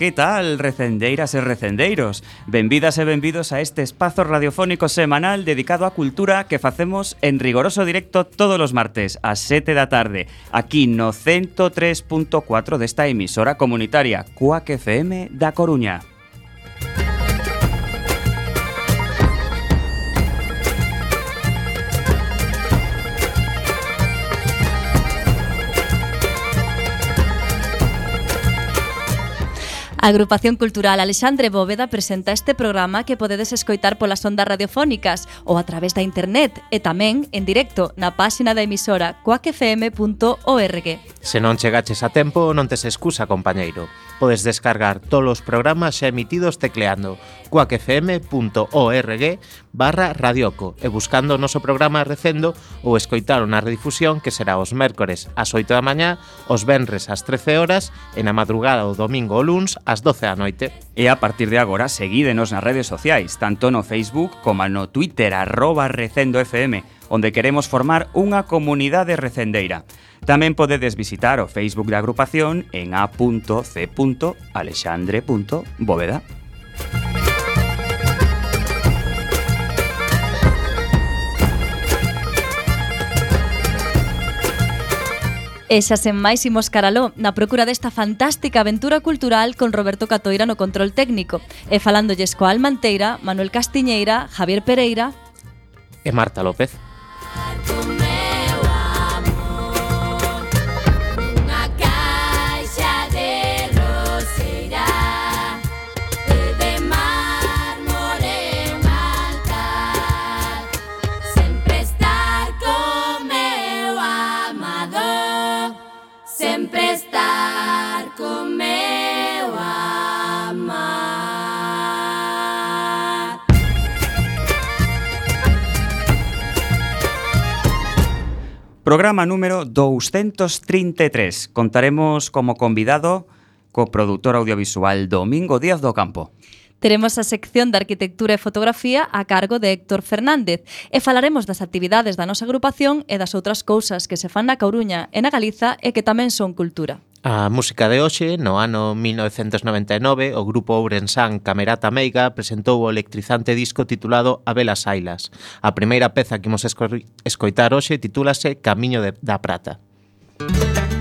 Que tal, recendeiras e recendeiros? Benvidas e benvidos a este espazo radiofónico semanal dedicado á cultura que facemos en rigoroso directo todos os martes ás 7 da tarde, aquí no 103.4 desta emisora comunitaria Cuac FM da Coruña. A Agrupación Cultural Alexandre Bóveda presenta este programa que podedes escoitar polas ondas radiofónicas ou a través da internet e tamén en directo na páxina da emisora coacfm.org. Se non chegaches a tempo, non tes excusa, compañeiro. Podes descargar todos os programas xa emitidos tecleando cuacfm.org barra radioco e buscando o noso programa recendo ou escoitar na redifusión que será os mércores ás 8 da mañá, os venres ás 13 horas e na madrugada o domingo ou luns ás 12 da noite. E a partir de agora seguídenos nas redes sociais, tanto no Facebook como no Twitter arroba recendofm onde queremos formar unha comunidade recendeira. Tamén podedes visitar o Facebook da agrupación en a.c.alexandre.bóveda. E xa sen máis imos caraló na procura desta fantástica aventura cultural con Roberto Catoira no control técnico e falándolles coa Almanteira, Manuel Castiñeira, Javier Pereira e Marta López. Programa número 233. Contaremos como convidado co produtor audiovisual Domingo Díaz do Campo. Teremos a sección de Arquitectura e Fotografía a cargo de Héctor Fernández e falaremos das actividades da nosa agrupación e das outras cousas que se fan na Coruña e na Galiza e que tamén son cultura. A música de hoxe, no ano 1999, o grupo ourensán Camerata Meiga presentou o electrizante disco titulado A Velas Ailas. A primeira peza que imos escoitar hoxe titúlase Camiño de, da Prata. Música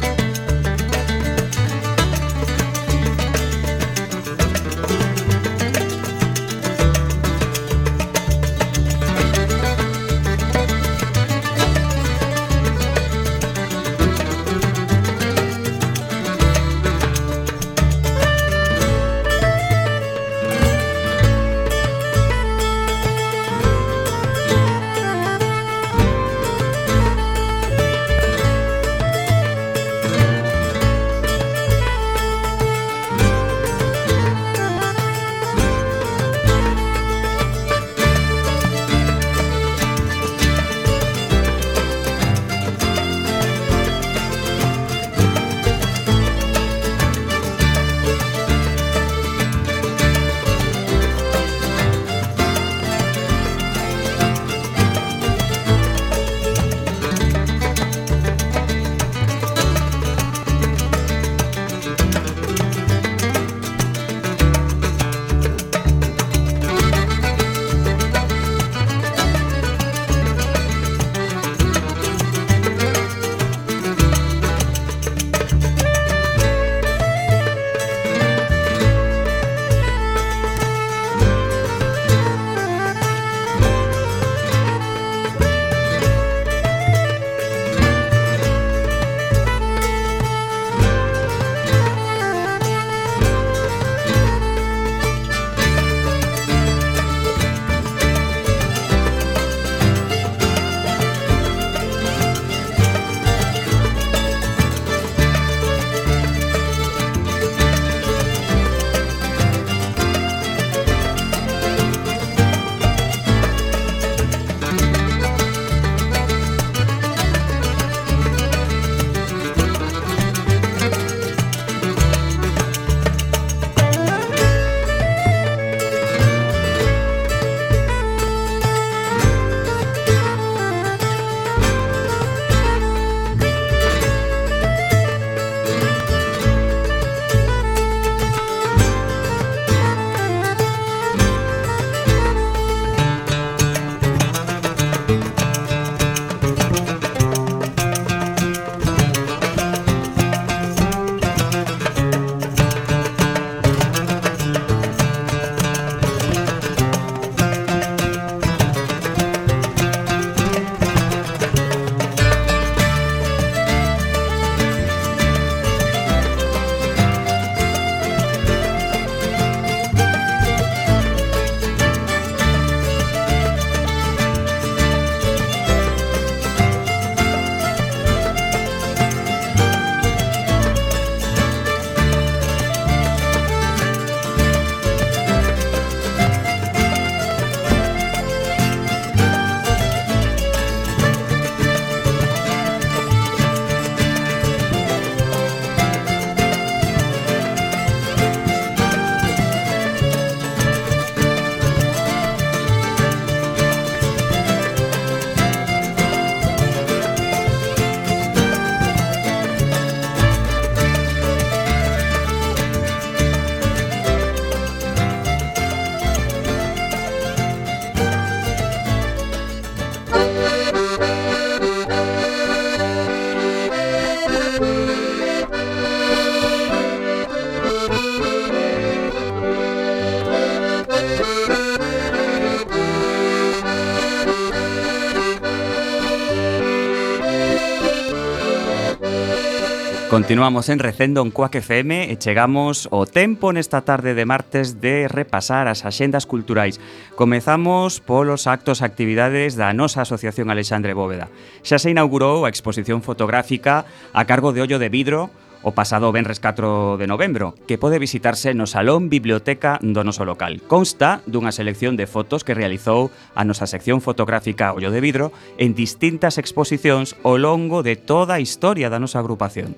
Continuamos en Recendo en Cuac FM e chegamos o tempo nesta tarde de martes de repasar as axendas culturais. Comezamos polos actos e actividades da nosa Asociación Alexandre Bóveda. Xa se inaugurou a exposición fotográfica a cargo de Ollo de Vidro o pasado venres 4 de novembro, que pode visitarse no Salón Biblioteca do noso local. Consta dunha selección de fotos que realizou a nosa sección fotográfica Ollo de Vidro en distintas exposicións ao longo de toda a historia da nosa agrupación.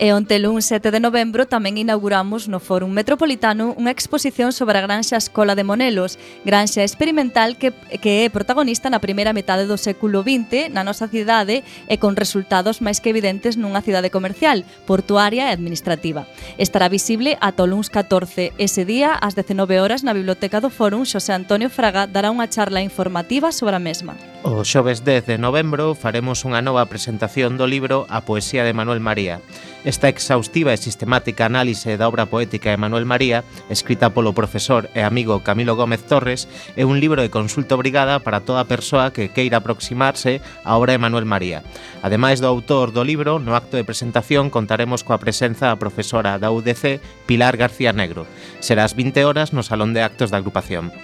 E onte lun 7 de novembro tamén inauguramos no Fórum Metropolitano unha exposición sobre a Granxa Escola de Monelos, granxa experimental que, que é protagonista na primeira metade do século XX na nosa cidade e con resultados máis que evidentes nunha cidade comercial, portuaria e administrativa. Estará visible ata o luns 14 ese día ás 19 horas na Biblioteca do Fórum Xosé Antonio Fraga dará unha charla informativa sobre a mesma. O xoves 10 de novembro faremos unha nova presentación do libro A poesía de Manuel María. Esta exhaustiva e sistemática análise da obra poética de Manuel María, escrita polo profesor e amigo Camilo Gómez Torres, é un libro de consulta obrigada para toda persoa que queira aproximarse á obra de Manuel María. Ademais do autor do libro, no acto de presentación contaremos coa presenza da profesora da UDC, Pilar García Negro. Será ás 20 horas no Salón de Actos da agrupación.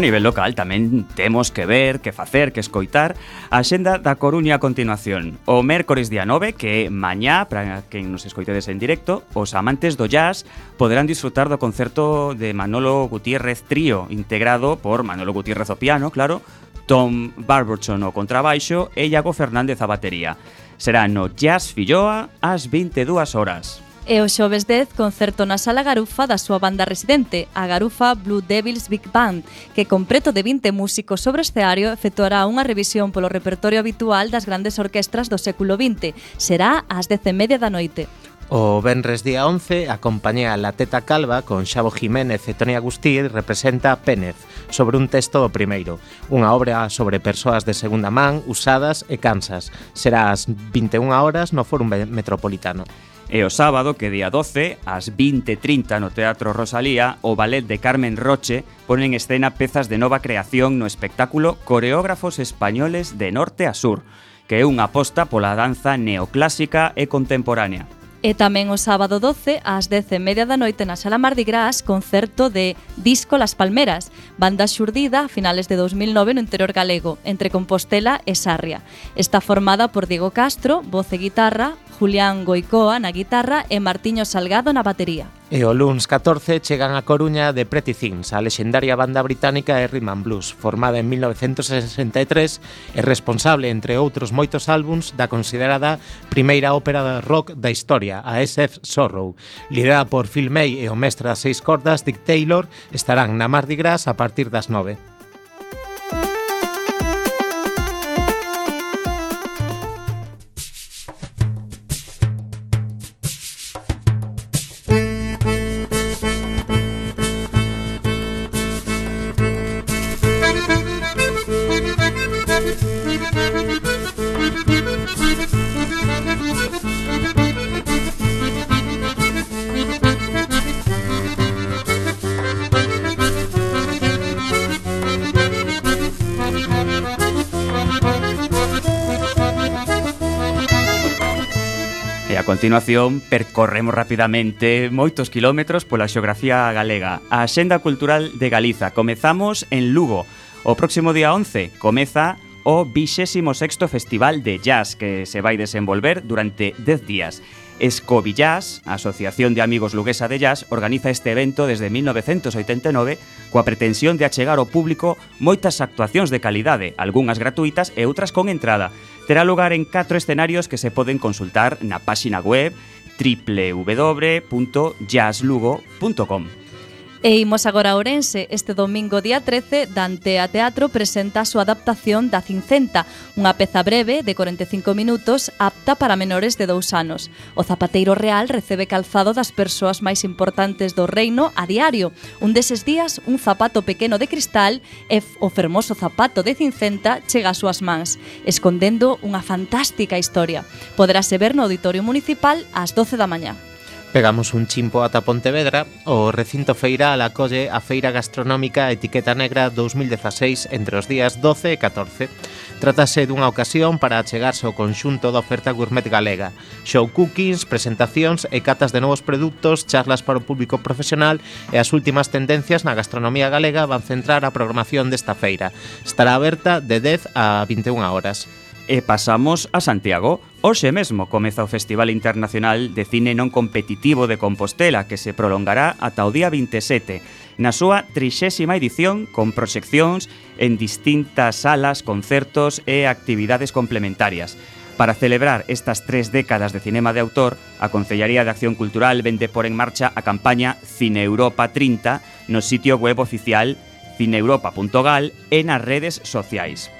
A nivel local tamén temos que ver, que facer, que escoitar a xenda da Coruña a continuación. O mércores día 9, que é mañá, para quen nos escoitedes en directo, os amantes do jazz poderán disfrutar do concerto de Manolo Gutiérrez Trío, integrado por Manolo Gutiérrez o piano, claro, Tom Barberton o contrabaixo e Iago Fernández a batería. Será no Jazz Filloa ás 22 horas. E o xoves 10, concerto na Sala Garufa da súa banda residente, a Garufa Blue Devils Big Band, que con preto de 20 músicos sobre o escenario efectuará unha revisión polo repertorio habitual das grandes orquestras do século XX. Será ás 10:30 da noite. O Benres día 11, a compañía La Teta Calva con Xavo Jiménez e Toni Agustí representa Pénez sobre un texto do primeiro, unha obra sobre persoas de segunda man usadas e cansas. Será ás 21 horas no Fórum Metropolitano. E o sábado, que día 12, ás 20.30 no Teatro Rosalía, o ballet de Carmen Roche pone en escena pezas de nova creación no espectáculo Coreógrafos Españoles de Norte a Sur, que é unha aposta pola danza neoclásica e contemporánea. E tamén o sábado 12, ás 10.30 da noite na Sala Mardi Gras, concerto de Disco Las Palmeras, banda xurdida a finales de 2009 no interior galego, entre Compostela e Sarria. Está formada por Diego Castro, voz e guitarra, Julián Goicoa na guitarra e Martiño Salgado na batería. E o luns 14 chegan a Coruña de Pretty Things, a lexendaria banda británica de Rhythm and Blues, formada en 1963 e responsable, entre outros moitos álbums, da considerada primeira ópera de rock da historia, a SF Sorrow. Liderada por Phil May e o mestre das seis cordas, Dick Taylor, estarán na Mardi Gras a partir das 9. continuación percorremos rapidamente moitos kilómetros pola xeografía galega, a Xenda Cultural de Galiza. Comezamos en Lugo. O próximo día 11 comeza o 26º Festival de Jazz que se vai desenvolver durante 10 días. Escovi Jazz, a Asociación de Amigos Luguesa de Jazz, organiza este evento desde 1989 coa pretensión de achegar ao público moitas actuacións de calidade, algunhas gratuitas e outras con entrada, Terá lugar en catro escenarios que se poden consultar na páxina web www.jazzlugo.com. E imos agora a Ourense. Este domingo día 13, Dante a Teatro presenta a súa adaptación da Cincenta, unha peza breve de 45 minutos apta para menores de dous anos. O zapateiro real recebe calzado das persoas máis importantes do reino a diario. Un deses días, un zapato pequeno de cristal e o fermoso zapato de Cincenta chega ás súas mans, escondendo unha fantástica historia. Poderase ver no Auditorio Municipal ás 12 da mañá. Pegamos un chimpo ata Pontevedra, o recinto feiral acolle a Feira Gastronómica Etiqueta Negra 2016 entre os días 12 e 14. Trátase dunha ocasión para achegarse ao conxunto da oferta gourmet galega. Show cookings, presentacións e catas de novos produtos, charlas para o público profesional e as últimas tendencias na gastronomía galega van centrar a programación desta feira. Estará aberta de 10 a 21 horas e pasamos a Santiago. Hoxe mesmo comeza o Festival Internacional de Cine Non Competitivo de Compostela que se prolongará ata o día 27 na súa trixésima edición con proxeccións en distintas salas, concertos e actividades complementarias. Para celebrar estas tres décadas de cinema de autor, a Concellaría de Acción Cultural vende por en marcha a campaña Cine Europa 30 no sitio web oficial cineuropa.gal e nas redes sociais.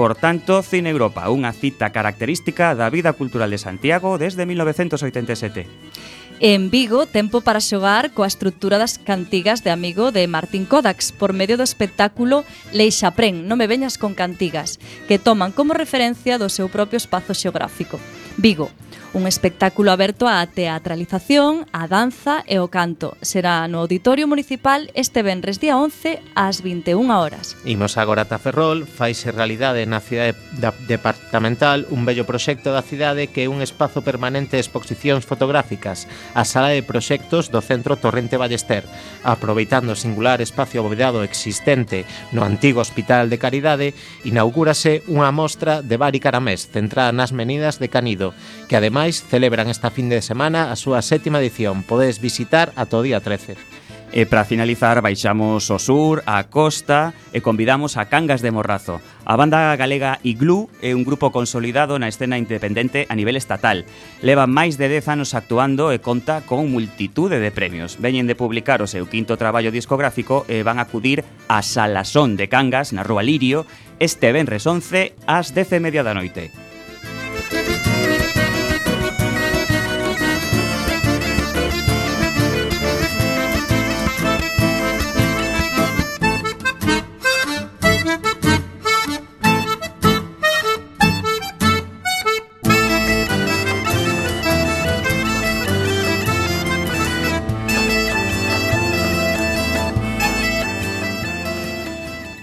Por tanto, Cine Europa, unha cita característica da vida cultural de Santiago desde 1987. En Vigo, tempo para xogar coa estrutura das cantigas de amigo de Martín Kodax por medio do espectáculo Leixaprén, non me veñas con cantigas, que toman como referencia do seu propio espazo xeográfico. Vigo, Un espectáculo aberto á teatralización, á danza e ao canto. Será no Auditorio Municipal este venres día 11 ás 21 horas. Imos agora ata Ferrol, faise realidade na cidade da departamental un bello proxecto da cidade que é un espazo permanente de exposicións fotográficas, a sala de proxectos do Centro Torrente Ballester, aproveitando o singular espacio abovedado existente no antigo Hospital de Caridade, inaugúrase unha mostra de Bari Caramés, centrada nas menidas de Canido, que ademais máis celebran esta fin de semana a súa sétima edición. Podes visitar ata o día 13. E para finalizar, baixamos ao sur, á costa e convidamos a Cangas de Morrazo. A banda galega Iglú é un grupo consolidado na escena independente a nivel estatal. Leva máis de 10 anos actuando e conta con multitude de premios. Veñen de publicar o seu quinto traballo discográfico e van a acudir a Salasón de Cangas, na Rúa Lirio, este venres 11 ás 10 e media da noite.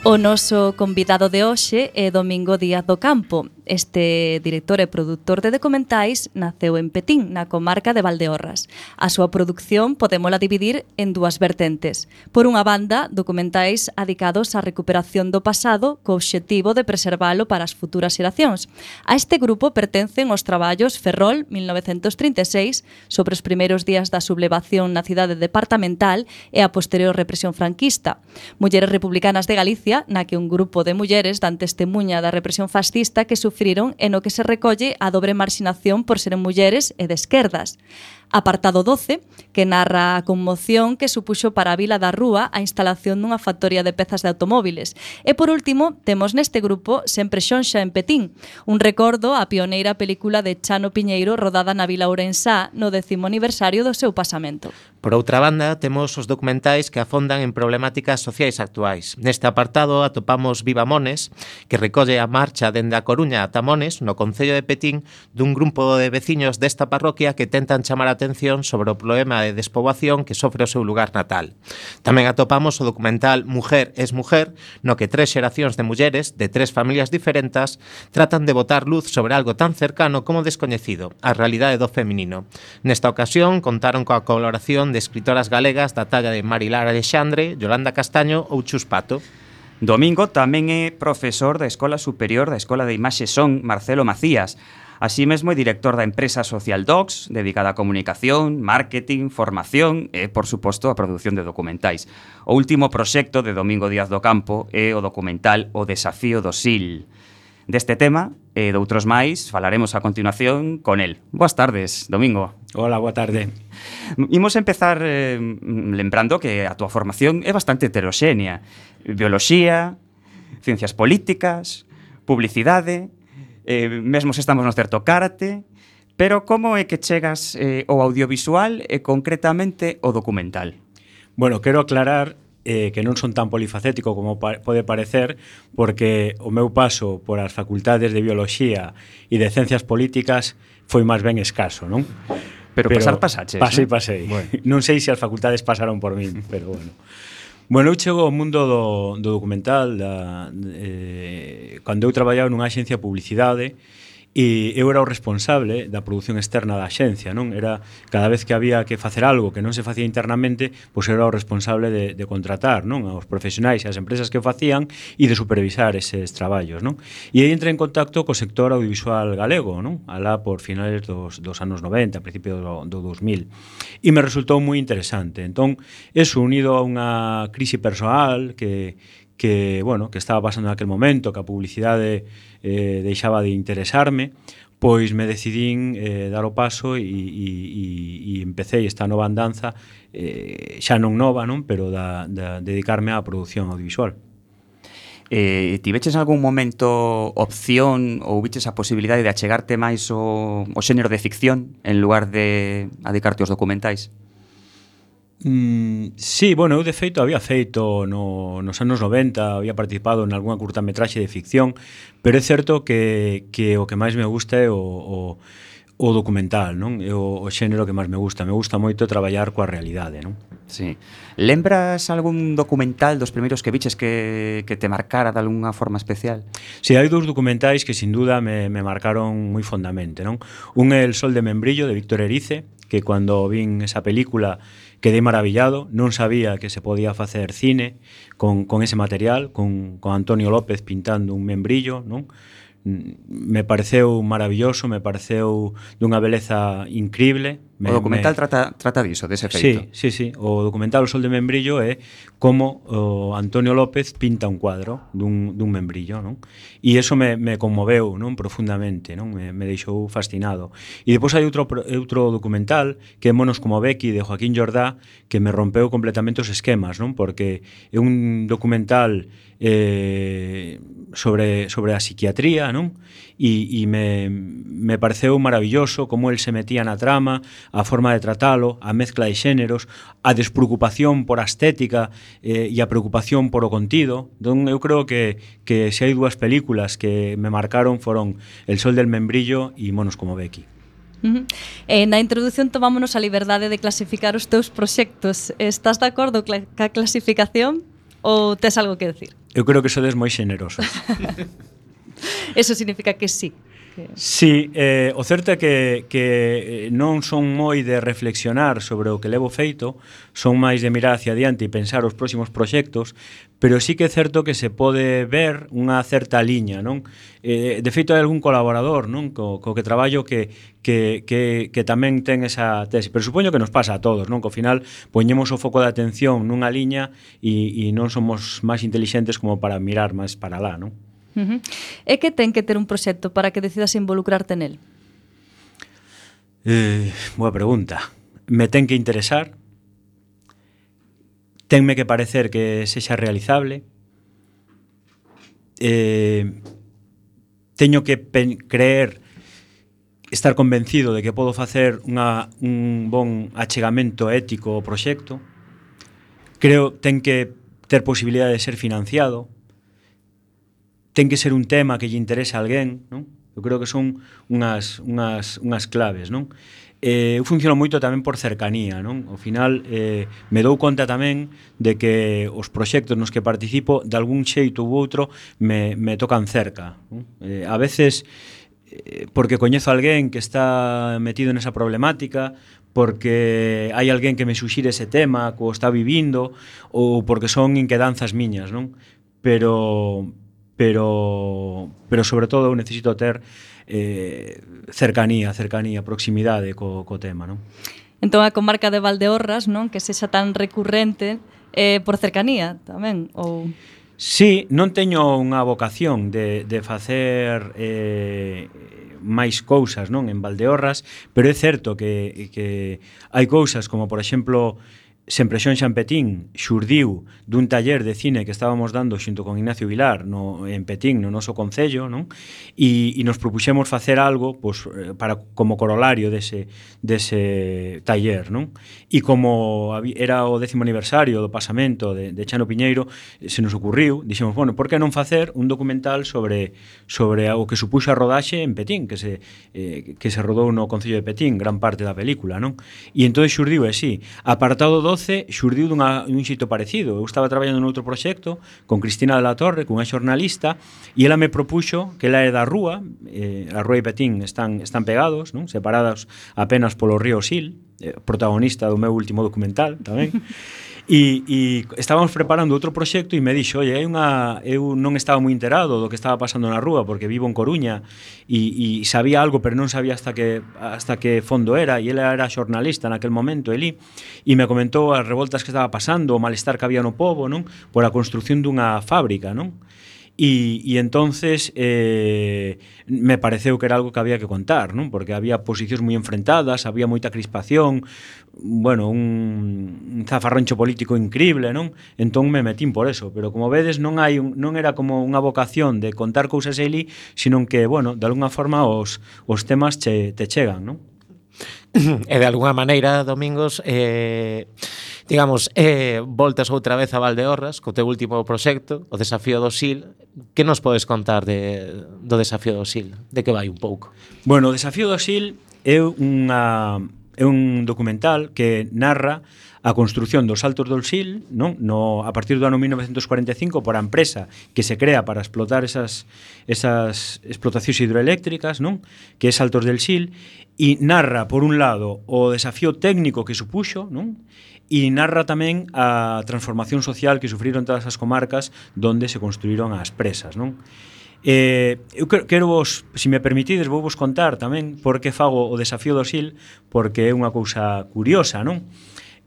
O noso convidado de hoxe é Domingo Díaz do Campo, Este director e produtor de documentais naceu en Petín, na comarca de Valdeorras. A súa produción podemola dividir en dúas vertentes. Por unha banda, documentais adicados á recuperación do pasado co obxectivo de preservalo para as futuras xeracións. A este grupo pertencen os traballos Ferrol 1936 sobre os primeiros días da sublevación na cidade departamental e a posterior represión franquista. Mulleres republicanas de Galicia, na que un grupo de mulleres dan testemunha da represión fascista que sufriron e no que se recolle a dobre marxinación por seren mulleres e de esquerdas apartado 12, que narra a conmoción que supuxo para a Vila da Rúa a instalación dunha factoría de pezas de automóviles. E por último, temos neste grupo Sempre Xonxa en Petín, un recordo á pioneira película de Chano Piñeiro rodada na Vila Ourensá no décimo aniversario do seu pasamento. Por outra banda, temos os documentais que afondan en problemáticas sociais actuais. Neste apartado atopamos Viva Mones, que recolle a marcha dende a Coruña a Tamones, no Concello de Petín, dun grupo de veciños desta parroquia que tentan chamar a atención sobre o problema de despoboación que sofre o seu lugar natal. Tamén atopamos o documental Mujer es mujer, no que tres xeracións de mulleres de tres familias diferentes tratan de botar luz sobre algo tan cercano como descoñecido, a realidade do feminino. Nesta ocasión contaron coa colaboración de escritoras galegas da talla de Marilar Alexandre, Yolanda Castaño ou Chuspato. Domingo tamén é profesor da Escola Superior da Escola de Imaxe Son Marcelo Macías, Así mesmo é director da empresa Social Docs, dedicada a comunicación, marketing, formación e, por suposto, a produción de documentais. O último proxecto de Domingo Díaz do Campo é o documental O Desafío do SIL. Deste tema e doutros máis falaremos a continuación con el. Boas tardes, Domingo. Hola, boa tarde. Imos empezar eh, lembrando que a túa formación é bastante heteroxénea. Bioloxía, ciencias políticas, publicidade, eh, mesmo se estamos no certo karate, pero como é que chegas eh, ao audiovisual e concretamente o documental? Bueno, quero aclarar eh, que non son tan polifacético como pa pode parecer, porque o meu paso por as facultades de Bioloxía e de Ciencias Políticas foi máis ben escaso, non? Pero, pero pasar pasaches. Pasei, eh? pasei. Bueno. Non sei se as facultades pasaron por min, pero bueno. Bueno, eu chego ao mundo do, do documental da, eh, cando eu traballaba nunha axencia de publicidade e eu era o responsable da produción externa da xencia, non? Era cada vez que había que facer algo que non se facía internamente, pois era o responsable de, de contratar, non? aos profesionais e as empresas que o facían e de supervisar eses traballos, non? E aí entra en contacto co sector audiovisual galego, non? Alá por finales dos, dos anos 90, a principio do, do 2000. E me resultou moi interesante. Entón, eso unido a unha crise persoal que que, bueno, que estaba pasando naquel momento, que a publicidade eh, deixaba de interesarme, pois me decidín eh, dar o paso e, e, e, e empecé esta nova andanza eh, xa non nova, non, pero da, da dedicarme á produción audiovisual. Eh, tiveches algún momento opción ou viches a posibilidade de achegarte máis o, o xénero de ficción en lugar de adicarte aos documentais? Mm, sí, bueno, eu de feito había feito no, nos anos 90 había participado en algunha curtametraxe de ficción pero é certo que, que o que máis me gusta é o, o, o documental non é o, o xénero que máis me gusta me gusta moito traballar coa realidade non? Sí. Lembras algún documental dos primeiros que viches que, que te marcara de alguna forma especial? Si, sí, hai dous documentais que sin duda me, me marcaron moi fondamente non? un é El sol de membrillo de Víctor Erice que cando vin esa película quedei maravillado, non sabía que se podía facer cine con, con ese material, con, con Antonio López pintando un membrillo, non? Mm, me pareceu maravilloso, me pareceu dunha beleza increíble, Me, o documental me... trata, trata diso, dese feito. Sí, sí, sí. O documental O Sol de Membrillo é como o Antonio López pinta un cuadro dun, dun membrillo, non? E eso me, me conmoveu non profundamente, non? Me, me deixou fascinado. E depois hai outro, outro documental que é Monos como Becky de Joaquín Jordá que me rompeu completamente os esquemas, non? Porque é un documental eh, sobre, sobre a psiquiatría, non? e, e me, me pareceu maravilloso como el se metía na trama, a forma de tratalo, a mezcla de xéneros, a despreocupación por a estética eh, e a preocupación por o contido. Don, eu creo que, que se hai dúas películas que me marcaron foron El sol del membrillo e Monos como Becky. Uh -huh. Eh, na introdución tomámonos a liberdade de clasificar os teus proxectos. Estás de acordo cla ca clasificación ou tes algo que decir? Eu creo que sodes moi xenerosos. Eso significa que sí. Que... Sí, eh, o certo é que, que eh, non son moi de reflexionar sobre o que levo feito, son máis de mirar hacia adiante e pensar os próximos proxectos, pero sí que é certo que se pode ver unha certa liña, non? Eh, de feito, hai algún colaborador non? Co, co que traballo que, que, que, que tamén ten esa tese, pero supoño que nos pasa a todos, non? Que ao final poñemos o foco de atención nunha liña e, e non somos máis intelixentes como para mirar máis para lá, non? Uh -huh. E que ten que ter un proxecto para que decidas involucrarte nel? Eh, boa pregunta. Me ten que interesar, tenme que parecer que sexa realizable, eh, teño que creer estar convencido de que podo facer unha, un bon achegamento ético ao proxecto. Creo ten que ter posibilidade de ser financiado ten que ser un tema que lle interese a alguén, non? Eu creo que son unhas, unhas, unhas claves, non? eh, eu funciono moito tamén por cercanía, non? Ao final eh, me dou conta tamén de que os proxectos nos que participo de algún xeito ou outro me, me tocan cerca. Non? Eh, a veces eh, porque coñezo alguén que está metido nesa problemática, porque hai alguén que me suxire ese tema, que o está vivindo, ou porque son inquedanzas miñas, non? Pero, pero pero sobre todo necesito ter eh, cercanía, cercanía, proximidade co, co tema, non? Entón a comarca de Valdeorras, non, que sexa tan recurrente eh, por cercanía tamén ou Sí, non teño unha vocación de, de facer eh, máis cousas non en Valdeorras, pero é certo que, que hai cousas como, por exemplo, Semprexón Xampetín xurdiu dun taller de cine que estábamos dando xunto con Ignacio Vilar no, en Petín, no noso concello, non? E, e nos propuxemos facer algo pois, eh, para como corolario dese, dese taller, non? E como era o décimo aniversario do pasamento de, de Chano Piñeiro, eh, se nos ocurriu, dixemos, bueno, por que non facer un documental sobre sobre o que supuxo a rodaxe en Petín, que se, eh, que se rodou no Concello de Petín, gran parte da película, non? E entón xurdiu así, apartado 12 2012 xurdiu dunha, dun xeito parecido. Eu estaba traballando noutro proxecto con Cristina de la Torre, cunha xornalista, e ela me propuxo que ela é da Rúa, eh, a Rúa e Petín están, están pegados, non? separados apenas polo río Sil, eh, protagonista do meu último documental tamén. E, e estábamos preparando outro proxecto e me dixo, "Oye, hai unha eu non estaba moi enterado do que estaba pasando na rúa porque vivo en Coruña e, e sabía algo, pero non sabía hasta que hasta que fondo era e ela era xornalista naquel momento, Eli, e me comentou as revoltas que estaba pasando, o malestar que había no pobo, non, por a construción dunha fábrica, non? E, e entonces eh, me pareceu que era algo que había que contar, non? Porque había posicións moi enfrentadas, había moita crispación, bueno, un, un zafarroncho político increíble, non? Entón me metín por eso, pero como vedes non hai un, non era como unha vocación de contar cousas ali, sino que, bueno, de alguna forma os os temas che, te chegan, non? e de alguna maneira, Domingos, eh, digamos, eh, voltas outra vez a Valdeorras co teu último proxecto, o desafío do SIL. Que nos podes contar de, do desafío do SIL? De que vai un pouco? Bueno, o desafío do SIL é unha é un documental que narra a construción dos Altos do Sil, non? No a partir do ano 1945 por a empresa que se crea para explotar esas esas explotacións hidroeléctricas, non? Que é Altos del Sil e narra por un lado o desafío técnico que supuxo, non? E narra tamén a transformación social que sufriron todas as comarcas donde se construíron as presas, non? Eh, eu quero vos, se me permitides, vou vos contar tamén por que fago o desafío do SIL, porque é unha cousa curiosa, non?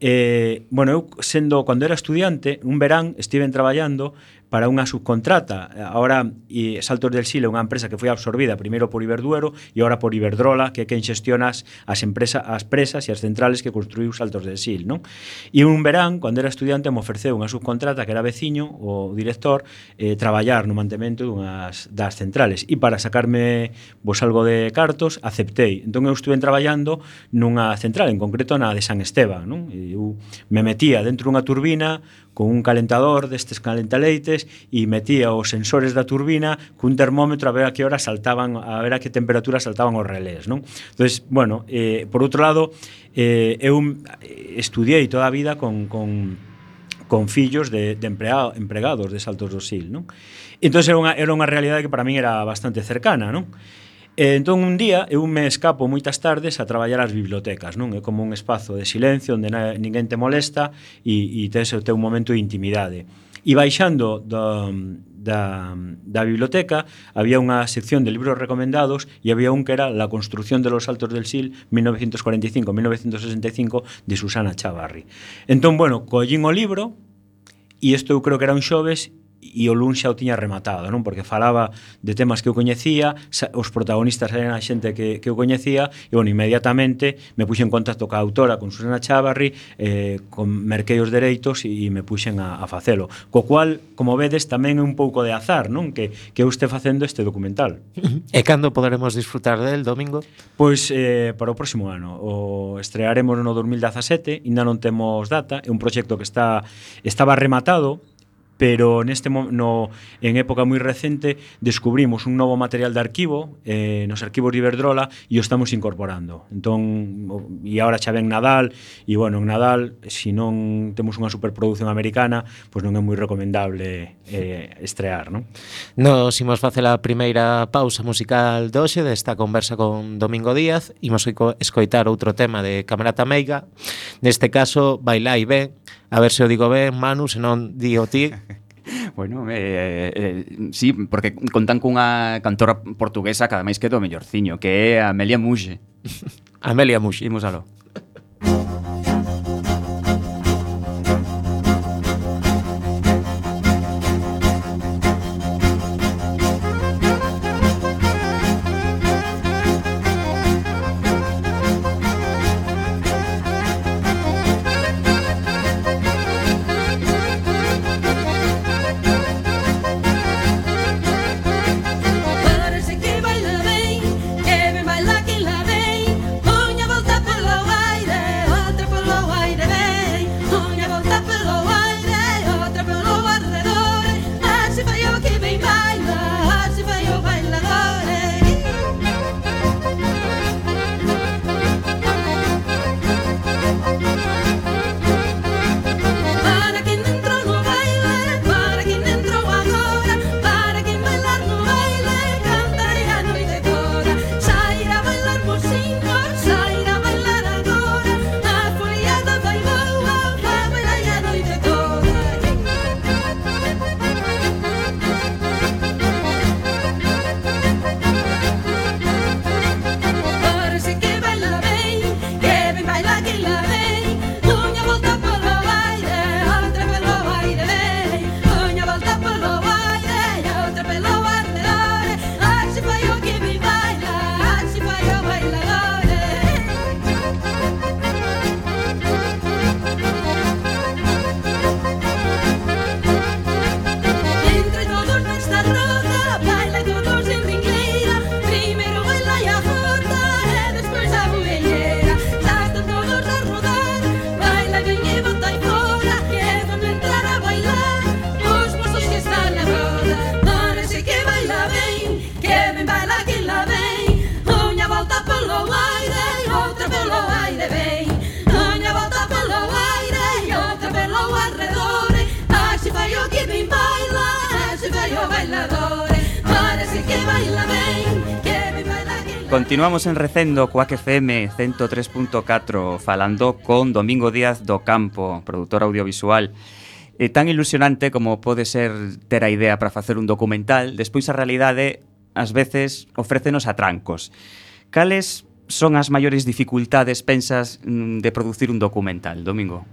Eh, bueno, eu sendo, cando era estudiante, un verán, estiven traballando para unha subcontrata. Ahora, e Saltos del Sil é unha empresa que foi absorbida primeiro por Iberduero e agora por Iberdrola, que é quen xestiona as, as, empresa, as presas e as centrales que construiu Saltos del Sil. Non? E un verán, cando era estudiante, me ofreceu unha subcontrata que era veciño, o director, eh, traballar no mantemento dunhas, das centrales. E para sacarme vos algo de cartos, aceptei. Entón eu estuve traballando nunha central, en concreto na de San Esteban. Non? E eu me metía dentro dunha turbina con un calentador destes calentaleites e metía os sensores da turbina cun termómetro a ver a que hora saltaban, a ver a que temperatura saltaban os relés, non? Entonces, bueno, eh, por outro lado, eh, eu estudiei toda a vida con, con con fillos de, de empleado, empregados de Saltos do Sil, non? Entón era unha, era unha realidade que para min era bastante cercana, non? E entón un día eu me escapo moitas tardes a traballar ás bibliotecas, non? É como un espazo de silencio onde ninguén te molesta e, e tes o teu momento de intimidade. E baixando da, da, da biblioteca había unha sección de libros recomendados e había un que era La construcción de los altos del Sil 1945-1965 de Susana Chavarri. Entón, bueno, collín o libro e isto eu creo que era un xoves e o Lun xa o tiña rematado, non? Porque falaba de temas que eu coñecía, os protagonistas eran a xente que, que eu coñecía, e, bueno, inmediatamente me puxen en contacto ca autora, con Susana Chavarri, eh, con Merquei os dereitos e, e me puxen a, a facelo. Co cual, como vedes, tamén é un pouco de azar, non? Que, que eu este facendo este documental. E cando poderemos disfrutar del domingo? Pois eh, para o próximo ano. O estrearemos no 2017, ainda non temos data, é un proxecto que está estaba rematado, pero neste no en época moi recente descubrimos un novo material de arquivo eh, nos arquivos de Iberdrola e o estamos incorporando. Entón, e agora xa ven Nadal, e bueno, en Nadal, se si non temos unha superproducción americana, pois pues non é moi recomendable eh, estrear, non? Nos imos facer a primeira pausa musical doxe desta conversa con Domingo Díaz, imos escoitar outro tema de Camerata Meiga, neste caso Bailai Ben, A ver se o digo ben, Manu, se non digo ti. bueno, eh, eh, sí, porque contan cunha cantora portuguesa cada máis que do mellorciño, que é Amelia Muxe. Amelia Muxe. Imos alo. Continuamos en Recendo coa FM 103.4 falando con Domingo Díaz do Campo, produtor audiovisual. E tan ilusionante como pode ser ter a idea para facer un documental, despois a realidade ás veces ofrécenos atrancos. Cales son as maiores dificultades pensas mm, de producir un documental, Domingo?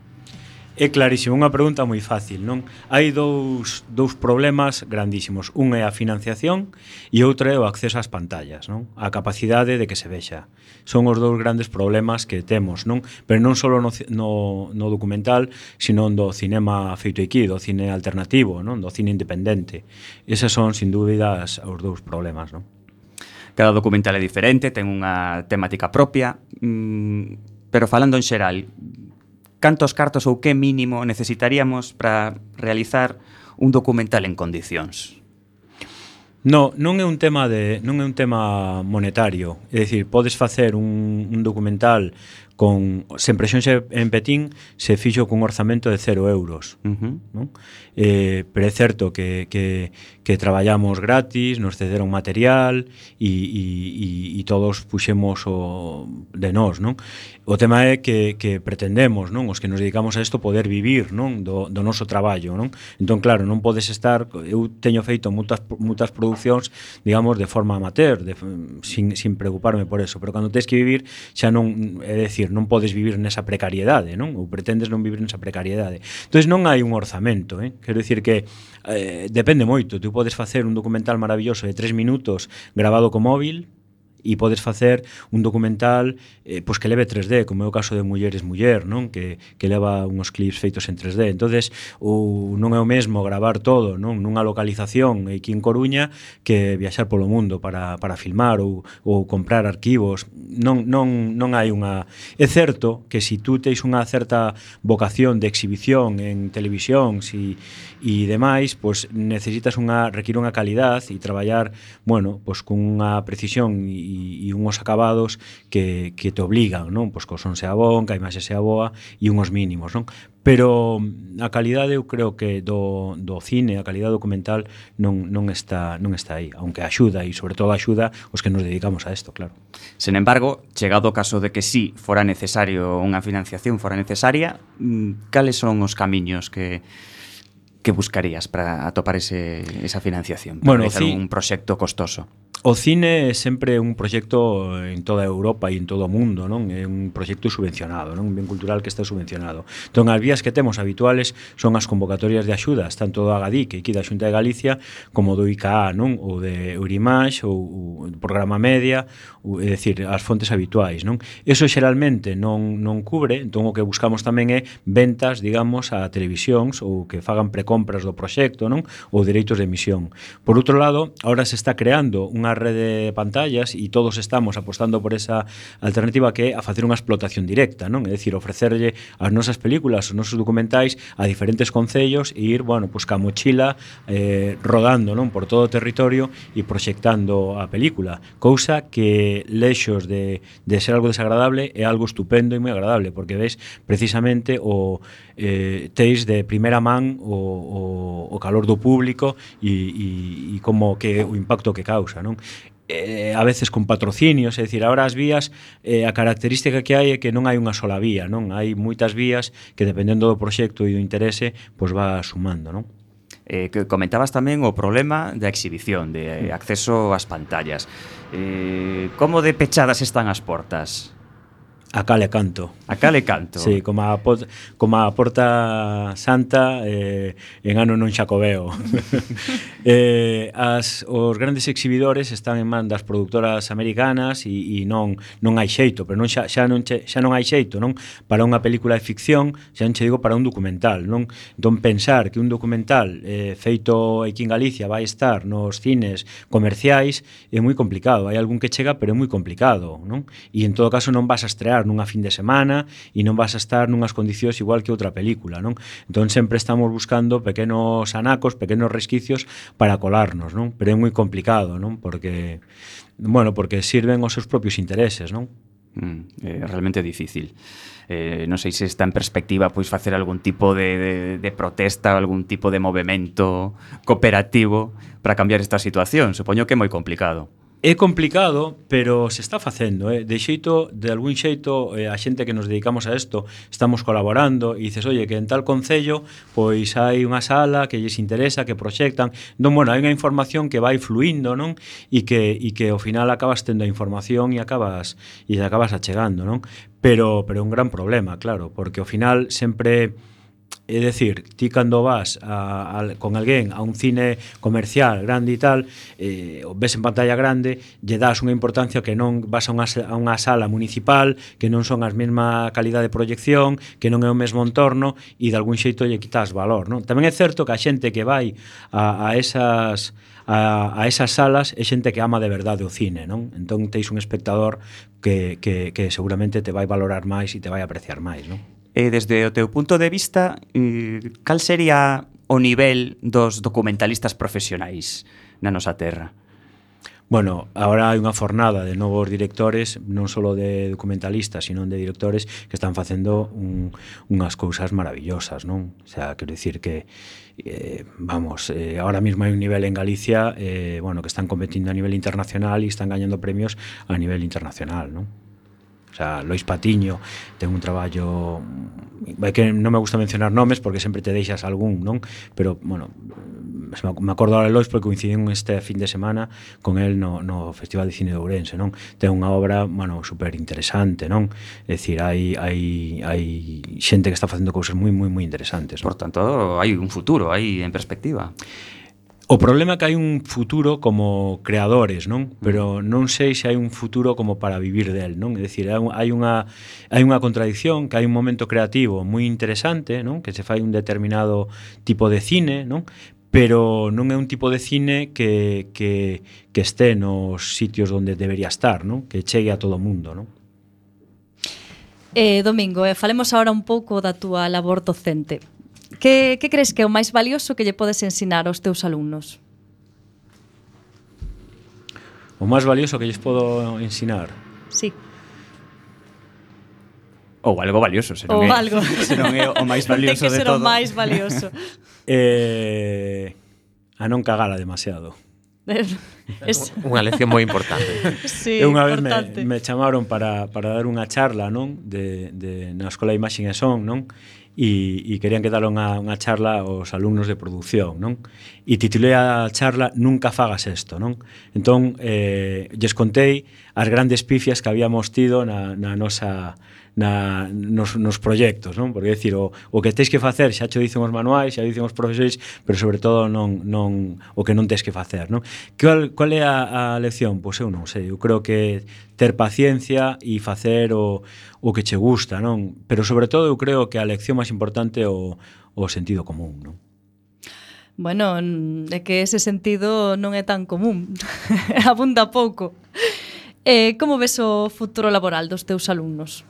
É clarísimo, unha pregunta moi fácil, non? Hai dous, dous problemas grandísimos. Un é a financiación e outro é o acceso ás pantallas, non? A capacidade de que se vexa. Son os dous grandes problemas que temos, non? Pero non só no, no, no documental, sino do cinema feito aquí, do cine alternativo, non? Do cine independente. Esas son, sin dúbidas, os dous problemas, non? Cada documental é diferente, ten unha temática propia, mmm, pero falando en xeral, cantos cartos ou que mínimo necesitaríamos para realizar un documental en condicións? No, non é un tema de non é un tema monetario, é dicir, podes facer un un documental con sen presión en Petín se fixo cun orzamento de cero euros uh -huh. non? Eh, pero é certo que, que, que traballamos gratis nos cederon material e, e, e, e todos puxemos o de nós non? o tema é que, que pretendemos non os que nos dedicamos a isto poder vivir non do, do noso traballo non entón claro non podes estar eu teño feito mutas, mutas produccións digamos de forma amateur de, sin, sin preocuparme por eso pero cando tens que vivir xa non é decir vivir, non podes vivir nesa precariedade, non? Ou pretendes non vivir nesa precariedade. Entón non hai un orzamento, eh? Quero dicir que eh, depende moito, tú podes facer un documental maravilloso de tres minutos grabado co móvil, e podes facer un documental eh, pois que leve 3D, como é o caso de Mulleres Muller, non? Que, que leva uns clips feitos en 3D. entonces ou non é o mesmo gravar todo non nunha localización aquí en Coruña que viaxar polo mundo para, para filmar ou, ou comprar arquivos. Non, non, non hai unha... É certo que se si tú teis unha certa vocación de exhibición en televisión si, e demais, pois necesitas unha, requir unha calidad e traballar, bueno, pois cunha precisión e e unhos acabados que, que te obligan, non? Pois que o son sea bon, que a imaxe sea boa e unhos mínimos, non? Pero mm, a calidade eu creo que do, do cine, a calidade documental non, non, está, non está aí, aunque axuda e sobre todo axuda os que nos dedicamos a isto, claro. Sen embargo, chegado o caso de que sí fora necesario unha financiación fora necesaria, mm, cales son os camiños que que buscarías para atopar ese, esa financiación? Para bueno, realizar sí. un proxecto costoso. O cine é sempre un proxecto en toda Europa e en todo o mundo, non? É un proxecto subvencionado, non? Un bien cultural que está subvencionado. Entón, as vías que temos habituales son as convocatorias de axudas, tanto do Agadic, aquí da Xunta de Galicia, como do ICA, non? Ou de Eurimax, ou, ou do programa Media, ou, é dicir, as fontes habituais, non? Eso xeralmente non, non cubre, entón o que buscamos tamén é ventas, digamos, a televisións ou que fagan precompras do proxecto, non? Ou dereitos de emisión. Por outro lado, ahora se está creando unha unha rede de pantallas e todos estamos apostando por esa alternativa que é a facer unha explotación directa, non? É dicir, ofrecerlle as nosas películas, os nosos documentais a diferentes concellos e ir, bueno, pues, ca mochila eh, rodando, non? Por todo o territorio e proxectando a película. Cousa que lexos de, de ser algo desagradable é algo estupendo e moi agradable, porque ves precisamente o eh, teis de primeira man o, o, o calor do público e, e, e como que o impacto que causa, non? eh, a veces con patrocinios, é dicir, ahora as vías eh, a característica que hai é que non hai unha sola vía, non? Hai moitas vías que dependendo do proxecto e do interese, pois va sumando, non? Eh, que comentabas tamén o problema da exhibición, de eh, acceso ás pantallas. Eh, como de pechadas están as portas? A cale canto. A cale canto. Sí, como a, como a Porta Santa eh, en ano non xacobeo. eh, as, os grandes exhibidores están en man das productoras americanas e, e non, non hai xeito, pero non xa, xa, non, xa, xa non hai xeito, non? Para unha película de ficción, xa non che digo para un documental, non? Entón, pensar que un documental eh, feito aquí en Galicia vai estar nos cines comerciais é moi complicado. Hai algún que chega, pero é moi complicado, non? E en todo caso non vas a estrear estar nunha fin de semana e non vas a estar nunhas condicións igual que outra película, non? Entón sempre estamos buscando pequenos anacos, pequenos resquicios para colarnos, non? Pero é moi complicado, non? Porque bueno, porque sirven os seus propios intereses, non? Mm, é realmente difícil. Eh, non sei se está en perspectiva pois facer algún tipo de, de, de protesta, algún tipo de movimento cooperativo para cambiar esta situación. Supoño que é moi complicado. É complicado, pero se está facendo, eh? De xeito, de algún xeito, eh, a xente que nos dedicamos a isto, estamos colaborando e dices, "Oye, que en tal concello pois hai unha sala que lles interesa, que proxectan". Non, bueno, hai unha información que vai fluindo, non? E que e que ao final acabas tendo a información e acabas e acabas achegando, non? Pero pero é un gran problema, claro, porque ao final sempre É decir, ti cando vas a, a, con alguén a un cine comercial grande e tal, eh, o ves en pantalla grande, lle das unha importancia que non vas a unha, a unha sala municipal, que non son as mesma calidad de proyección, que non é o mesmo entorno, e de algún xeito lle quitas valor. Non? Tamén é certo que a xente que vai a, a esas a, a esas salas é xente que ama de verdade o cine, non? Entón teis un espectador que, que, que seguramente te vai valorar máis e te vai apreciar máis, non? eh, desde o teu punto de vista, eh, cal sería o nivel dos documentalistas profesionais na nosa terra? Bueno, agora hai unha fornada de novos directores, non só de documentalistas, sino de directores que están facendo un, unhas cousas maravillosas, non? O sea, quero dicir que eh, vamos, eh, ahora mismo hai un nivel en Galicia, eh, bueno, que están competindo a nivel internacional e están gañando premios a nivel internacional, non? sea, Lois Patiño ten un traballo é que non me gusta mencionar nomes porque sempre te deixas algún, non? Pero, bueno, me acordo ahora de Lois porque coincidín este fin de semana con el no, no Festival de Cine de Ourense, non? Ten unha obra, bueno, super interesante, non? É dicir, hai, hai, hai xente que está facendo cousas moi, moi, moi interesantes. Non? Por tanto, hai un futuro, hai en perspectiva. O problema é que hai un futuro como creadores, non? Mm. Pero non sei se hai un futuro como para vivir del, non? É dicir, hai unha hai unha contradicción, que hai un momento creativo moi interesante, non? Que se fai un determinado tipo de cine, non? pero non é un tipo de cine que, que, que este nos sitios onde debería estar, non? que chegue a todo o mundo. Non? Eh, Domingo, eh, falemos agora un pouco da túa labor docente. Que, que crees que é o máis valioso que lle podes ensinar aos teus alumnos? O máis valioso que lles podo ensinar? Sí. Ou algo valioso, se non Ou é, algo. se non é o máis valioso de todo. Ten que ser o máis valioso. eh, a non cagala demasiado. es... Unha lección moi importante. sí, Eu unha vez importante. me, me chamaron para, para dar unha charla non de, de, na Escola de Imaxen e Son, non? e, e querían que dar unha, unha charla aos alumnos de produción, non? E titulei a charla Nunca fagas isto, non? Entón, eh, lles contei as grandes pifias que habíamos tido na, na nosa na, nos, nos proxectos, non? Porque, decir, o, o que tens que facer, xa cho dicen os manuais, xa dicen os profesores, pero sobre todo non, non o que non tens que facer, non? Cal, cal é a, a lección? Pois eu non sei, eu creo que ter paciencia e facer o, o que che gusta, non? Pero sobre todo eu creo que a lección máis importante é o, o sentido común, non? Bueno, é que ese sentido non é tan común, abunda pouco. Eh, como ves o futuro laboral dos teus alumnos?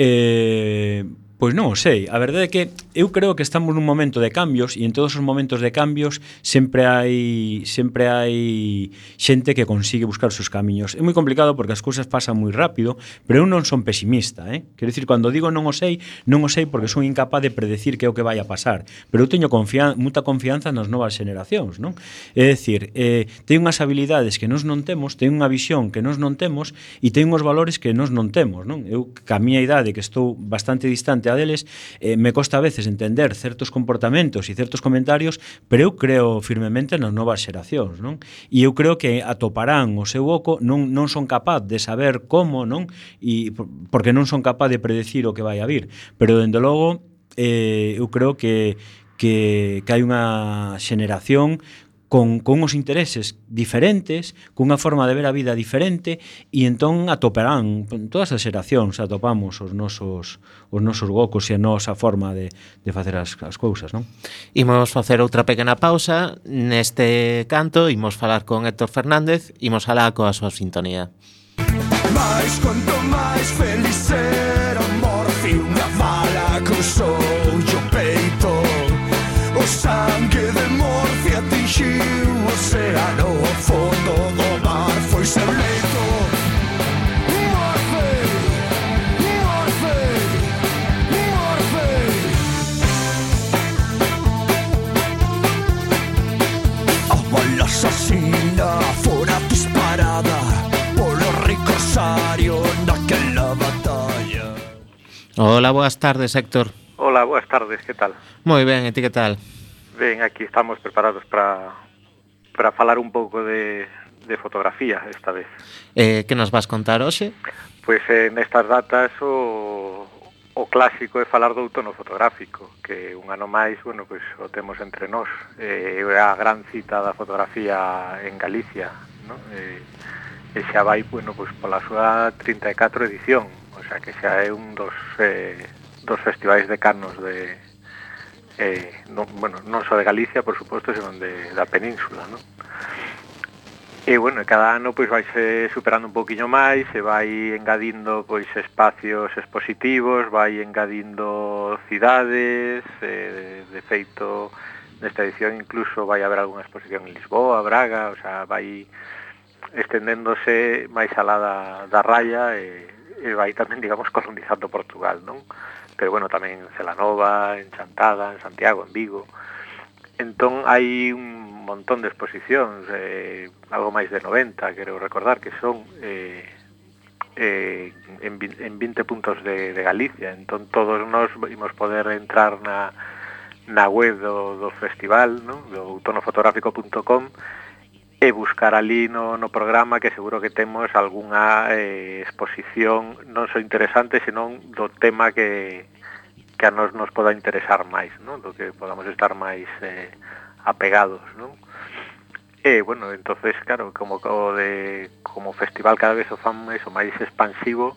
Eh, Pois non o sei, a verdade é que eu creo que estamos nun momento de cambios e en todos os momentos de cambios sempre hai sempre hai xente que consigue buscar os seus camiños. É moi complicado porque as cousas pasan moi rápido, pero eu non son pesimista, eh? Quero dicir, cando digo non o sei, non o sei porque son incapaz de predecir que é o que vai a pasar, pero eu teño confian muita confianza nas novas generacións, non? É dicir, eh, ten unhas habilidades que nós non temos, ten unha visión que nós non temos e ten uns valores que nós non temos, non? Eu, que a miña idade, que estou bastante distante a deles, eh, me costa a veces entender certos comportamentos e certos comentarios, pero eu creo firmemente nas novas xeracións, non? E eu creo que atoparán o seu oco, non, non son capaz de saber como, non? E porque non son capaz de predecir o que vai a vir, pero dende logo eh, eu creo que que, que hai unha xeneración con, con uns intereses diferentes, cunha forma de ver a vida diferente e entón atoparán todas as xeracións atopamos os nosos os nosos gocos e a nosa forma de, de facer as, as cousas, non? Imos facer outra pequena pausa neste canto, imos falar con Héctor Fernández, imos alá coa súa sintonía. Mais, quanto máis feliz era o morfi, unha bala cruzou oceano fondo do mar foi ser leito. Morfei, morfei, morfei. A bala asesina fora disparada por los ricorsarios en aquella batalla. Hola, buenas tardes, Héctor. Hola, buenas tardes, ¿qué tal? Muy bien, ti qué tal? Bien, aquí estamos preparados para para falar un pouco de, de fotografía esta vez. Eh, que nos vas contar hoxe? Pois eh, nestas datas o, o clásico é falar do outono fotográfico, que un ano máis, bueno, pois o temos entre nós. Eh, é a gran cita da fotografía en Galicia, no? Eh, e xa vai, bueno, pois pola súa 34 edición, o sea que xa é un dos, eh, dos festivais de canos de, eh, non, bueno, non só de Galicia, por suposto, senón de, da península, non? E, bueno, cada ano pois vai se superando un poquinho máis, se vai engadindo pois espacios expositivos, vai engadindo cidades, eh, de feito nesta edición incluso vai haber algunha exposición en Lisboa, Braga, o sea, vai estendéndose máis alá da, da raya e, e vai tamén, digamos, colonizando Portugal, non? pero bueno, tamén en Celanova, en Chantada, en Santiago, en Vigo. Entón hai un montón de exposicións, eh, algo máis de 90, quero recordar que son eh, eh, en, en 20 puntos de, de Galicia. Entón todos nós imos poder entrar na, na web do, do festival, no? do autonofotográfico.com, e buscar ali no, no programa que seguro que temos algunha eh, exposición non só interesante, senón do tema que, que a nos nos poda interesar máis, non? do que podamos estar máis eh, apegados. Non? E, bueno, entonces, claro, como o de como festival cada vez o fan máis o máis expansivo,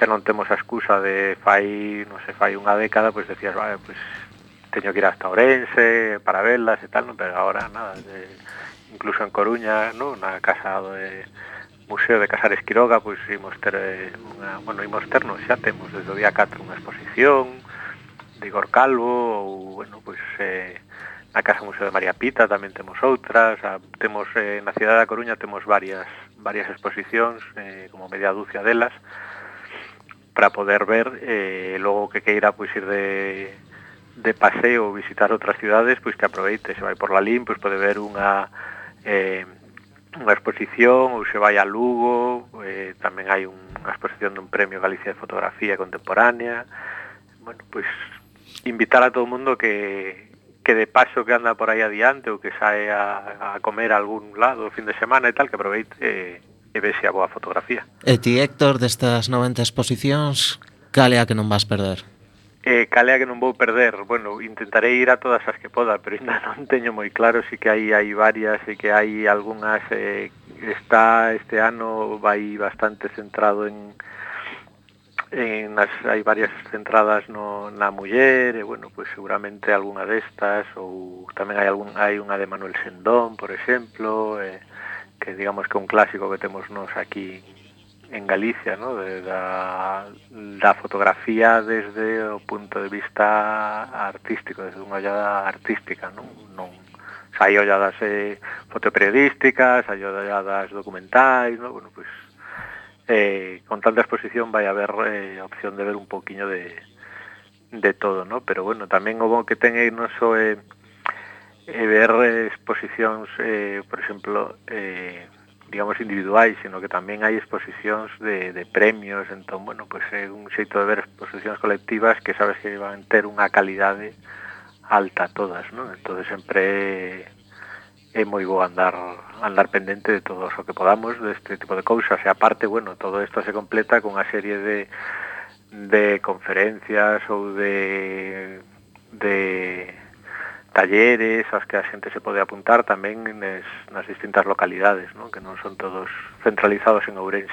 xa non temos a excusa de fai, non sei, fai unha década, pois decías, vale, pois teño que ir hasta Ourense para verlas e tal, non? pero agora nada, de, incluso en Coruña, no? na casa do eh, Museo de Casares Quiroga, pois imos ter eh, unha, bueno, imos ter, non, xa temos desde o día 4 unha exposición de Igor Calvo ou, bueno, pois eh, na Casa Museo de María Pita tamén temos outras, a, temos eh, na cidade da Coruña temos varias varias exposicións, eh, como media dúcia delas, para poder ver eh, logo que queira pois ir de de paseo ou visitar outras cidades, pois que aproveite, se vai por Lalín, pois pode ver unha eh, unha exposición ou se vai a Lugo eh, tamén hai unha exposición dun premio Galicia de Fotografía Contemporánea bueno, pois invitar a todo o mundo que, que de paso que anda por aí adiante ou que sae a, a comer a algún lado o fin de semana e tal, que aproveite eh, e vexe a boa fotografía. E ti, Héctor, destas 90 exposicións, cale a que non vas perder? eh, calea que non vou perder. Bueno, intentarei ir a todas as que poda, pero ainda non teño moi claro si que hai hai varias e que hai algunhas eh, está este ano vai bastante centrado en en as, hai varias centradas no, na muller e bueno, pois seguramente algunha destas ou tamén hai algún hai unha de Manuel Sendón, por exemplo, eh, que digamos que é un clásico que temos nos aquí en Galicia, ¿no? de, da, da fotografía desde o punto de vista artístico, desde unha ollada artística, non, non hai olladas eh, fotoperiodísticas, hai olladas documentais, ¿no? bueno, pues, eh, con tanta exposición vai haber eh, opción de ver un poquinho de, de todo, ¿no? pero bueno, tamén o bon que ten aí non só so, é eh, eh, ver eh, exposicións, eh, por exemplo, eh, digamos, individuais, sino que tamén hai exposicións de, de premios, entón, bueno, pois pues, é un xeito de ver exposicións colectivas que sabes que van ter unha calidade alta todas, non? Entón, sempre é moi bo andar andar pendente de todo o que podamos deste de tipo de cousas e aparte, bueno, todo isto se completa con unha serie de de conferencias ou de de talleres aos que a xente se pode apuntar tamén nes, nas distintas localidades, non? que non son todos centralizados en Ourense.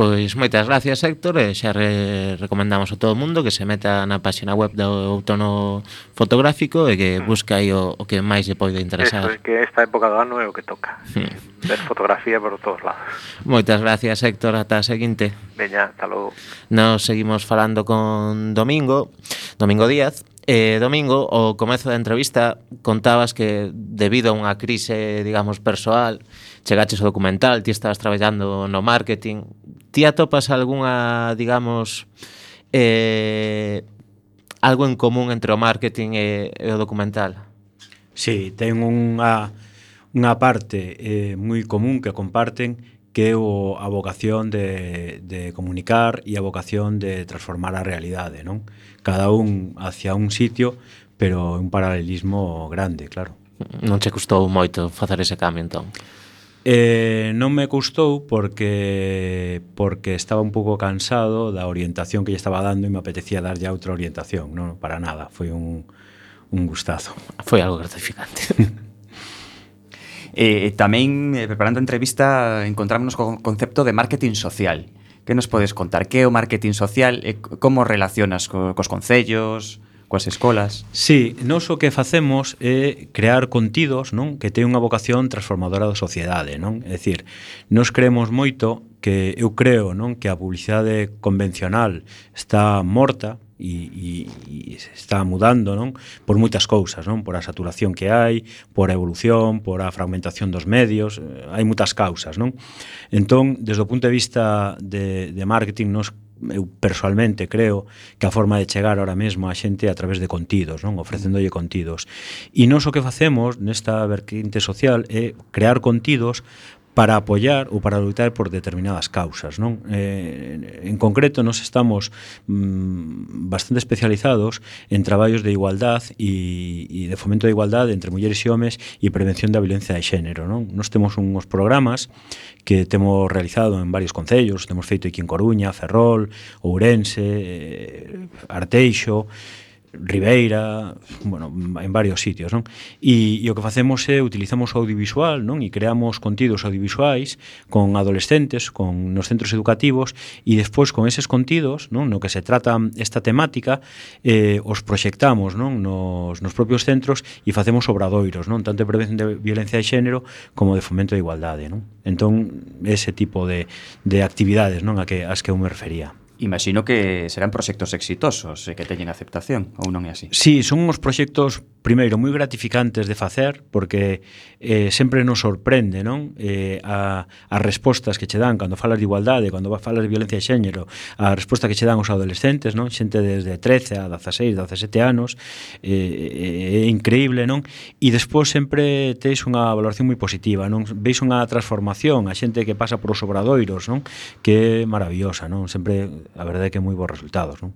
Pois moitas gracias Héctor e xa re recomendamos a todo o mundo que se meta na páxina web do Outono Fotográfico e que mm. busca aí o, o que máis lle pode interesar. Eso, é que esta época do ano é o que toca. Ver fotografía por todos lados. Moitas gracias Héctor, ata a seguinte. Veña, ata logo. Nos seguimos falando con Domingo, Domingo Díaz, Eh, domingo, ao comezo da entrevista, contabas que debido a unha crise, digamos, persoal, chegaches ao documental, ti estabas traballando no marketing, ti atopas algunha, digamos, eh, algo en común entre o marketing e, e o documental? Sí, ten unha, unha parte eh, moi común que comparten, que é o, a vocación de, de comunicar e a vocación de transformar a realidade, non? Cada un hacia un sitio, pero un paralelismo grande, claro. Non che custou moito facer ese cambio, entón? Eh, non me custou porque porque estaba un pouco cansado da orientación que lle estaba dando e me apetecía darlle outra orientación, non para nada, foi un, un gustazo. Foi algo gratificante. E tamén, eh, preparando a entrevista, encontrámonos co concepto de marketing social. Que nos podes contar? Que é o marketing social eh, e como relacionas co, cos concellos, coas escolas. Sí, nós o que facemos é crear contidos, non, que ten unha vocación transformadora da sociedade, non? É dicir, nós creemos moito que eu creo, non, que a publicidade convencional está morta, e, e, e se está mudando, non? Por moitas cousas, non? Por a saturación que hai, por a evolución, por a fragmentación dos medios, hai moitas causas, non? Entón, desde o punto de vista de, de marketing, nos eu personalmente creo que a forma de chegar ahora mesmo a xente a través de contidos, non? ofrecéndolle contidos. E nós o que facemos nesta vertente social é crear contidos para apoiar ou para lutar por determinadas causas, non? Eh, en concreto, nos estamos mm, bastante especializados en traballos de igualdade e, e de fomento da igualdade entre mulleres e homes e prevención da violencia de xénero, non? Nos temos uns programas que temos realizado en varios concellos, temos feito aquí en Coruña, Ferrol, Ourense, eh, Arteixo, Ribeira, bueno, en varios sitios, non? E, e o que facemos é utilizamos o audiovisual, non? E creamos contidos audiovisuais con adolescentes, con nos centros educativos e despois con eses contidos, non? No que se trata esta temática, eh, os proxectamos, non? Nos, nos propios centros e facemos obradoiros, non? Tanto de prevención de violencia de xénero como de fomento da igualdade, non? Entón, ese tipo de, de actividades, non? A que, as que eu me refería. Imagino que serán proxectos exitosos e que teñen aceptación, ou non é así? Sí, son uns proxectos, primeiro, moi gratificantes de facer, porque eh, sempre nos sorprende non eh, a, as respostas que che dan cando falas de igualdade, cando falas de violencia de xénero, a resposta que che dan os adolescentes, non xente desde 13 a 16, 17 anos, eh, eh, é increíble, non? E despois sempre teis unha valoración moi positiva, non? Veis unha transformación, a xente que pasa por os obradoiros, non? Que é maravillosa, non? Sempre la verdad es que muy buenos resultados. ¿no?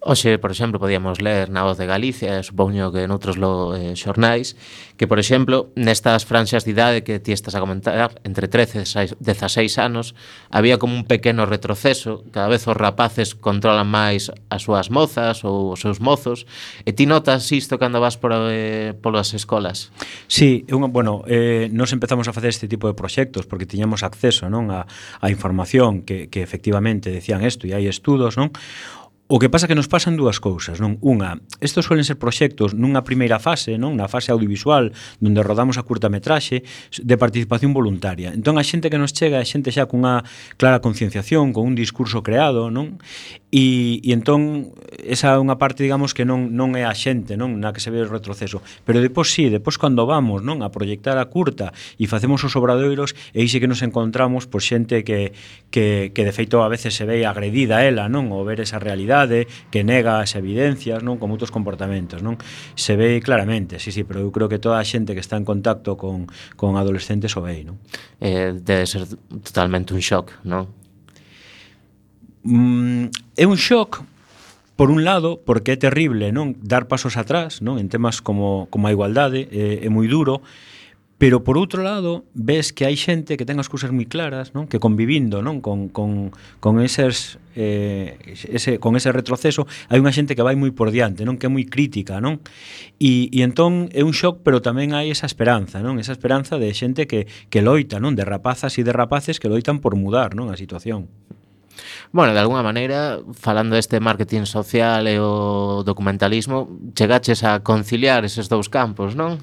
Oxe, por exemplo, podíamos ler na Voz de Galicia, supoño que noutros lo, eh, xornais, que, por exemplo, nestas franxas de idade que ti estás a comentar, entre 13 e 16 anos, había como un pequeno retroceso, cada vez os rapaces controlan máis as súas mozas ou os seus mozos, e ti notas isto cando vas por, eh, polas escolas? Sí, unha, bueno, eh, nos empezamos a facer este tipo de proxectos porque tiñamos acceso non a, a información que, que efectivamente decían isto e hai estudos, non? O que pasa que nos pasan dúas cousas, non? Unha, estos suelen ser proxectos nunha primeira fase, non? Na fase audiovisual, onde rodamos a curtametraxe de participación voluntaria. Entón a xente que nos chega é xente xa cunha clara concienciación, con un discurso creado, non? E, e entón esa é unha parte, digamos, que non non é a xente, non? Na que se ve o retroceso. Pero depois sí, depois cando vamos, non, a proyectar a curta e facemos os obradoiros, e aí sí que nos encontramos por xente que que que de feito a veces se ve agredida ela, non? O ver esa realidade sociedade que nega as evidencias, non, con outros comportamentos, non? Se ve claramente, sí, sí, pero eu creo que toda a xente que está en contacto con con adolescentes o vei, non? Eh, debe ser totalmente un shock, non? Mm, é un shock por un lado, porque é terrible, non, dar pasos atrás, non, en temas como como a igualdade, eh, é moi duro, Pero por outro lado, ves que hai xente que ten as cousas moi claras, non? Que convivindo, non, con con con eses eh ese con ese retroceso, hai unha xente que vai moi por diante, non, que é moi crítica, non? E e entón é un shock, pero tamén hai esa esperanza, non? Esa esperanza de xente que que loita, non, de rapazas e de rapaces que loitan por mudar, non, a situación. Bueno, de alguna maneira, falando deste marketing social e o documentalismo, chegaches a conciliar eses dous campos, non?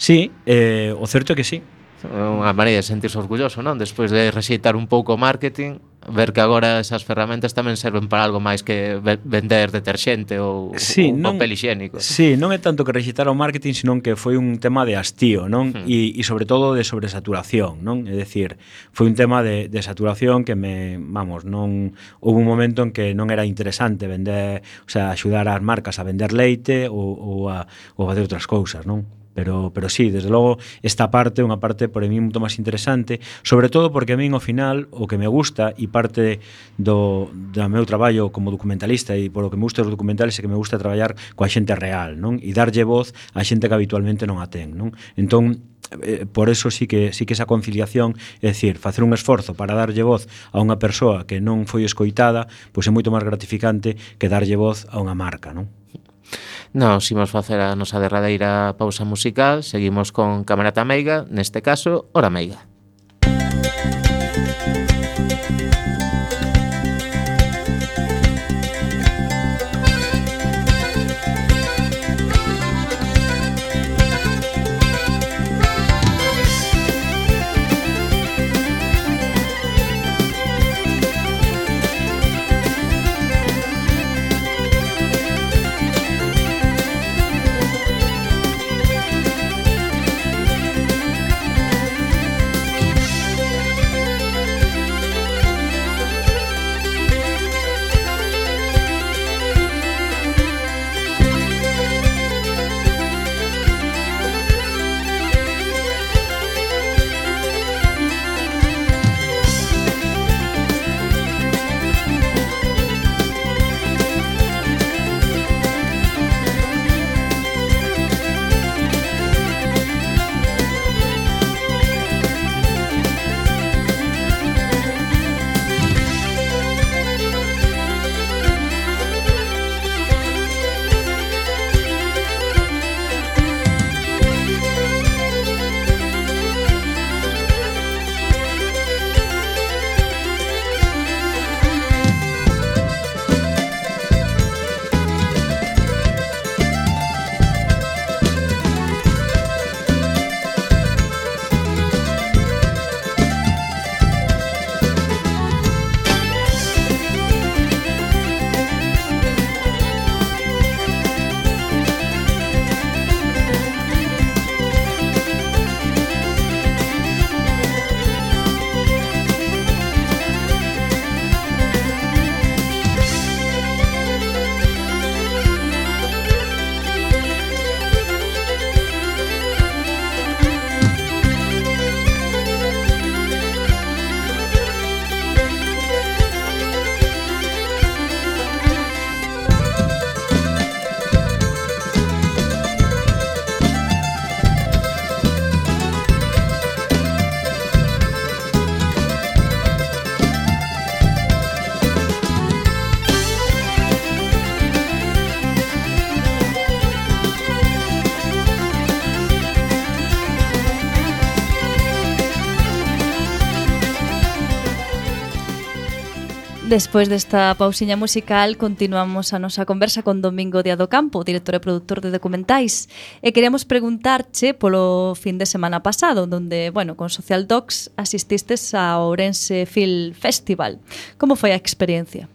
Sí, eh, o certo é que sí. Unha maneira de sentirse orgulloso, non? Despois de rexeitar un pouco o marketing, ver que agora esas ferramentas tamén serven para algo máis que vender deterxente ou, sí, ou non, papel higiénico. Sí, non é tanto que rexeitar o marketing, senón que foi un tema de hastío, non? Hmm. E, e sobre todo de sobresaturación, non? É dicir, foi un tema de, de saturación que me, vamos, non houve un momento en que non era interesante vender, o sea, axudar ás marcas a vender leite ou, ou a, ou a facer outras cousas, non? Pero, pero sí, desde logo, esta parte é unha parte por mí moito máis interesante, sobre todo porque a min ao final o que me gusta e parte do, do meu traballo como documentalista e polo que me gusta os documentales é que me gusta traballar coa xente real, non? E darlle voz á xente que habitualmente non a ten, non? Entón, eh, por eso sí que sí que esa conciliación, é dicir, facer un esforzo para darlle voz a unha persoa que non foi escoitada, pois é moito máis gratificante que darlle voz a unha marca, non? Nos imos facer a nosa derradeira pausa musical, seguimos con Camarata Meiga, neste caso, Hora Meiga. Despois desta pausiña musical continuamos a nosa conversa con Domingo Díaz do Campo, director e produtor de documentais e queremos preguntarche polo fin de semana pasado donde, bueno, con Social Docs asististes ao Ourense Film Festival como foi a experiencia?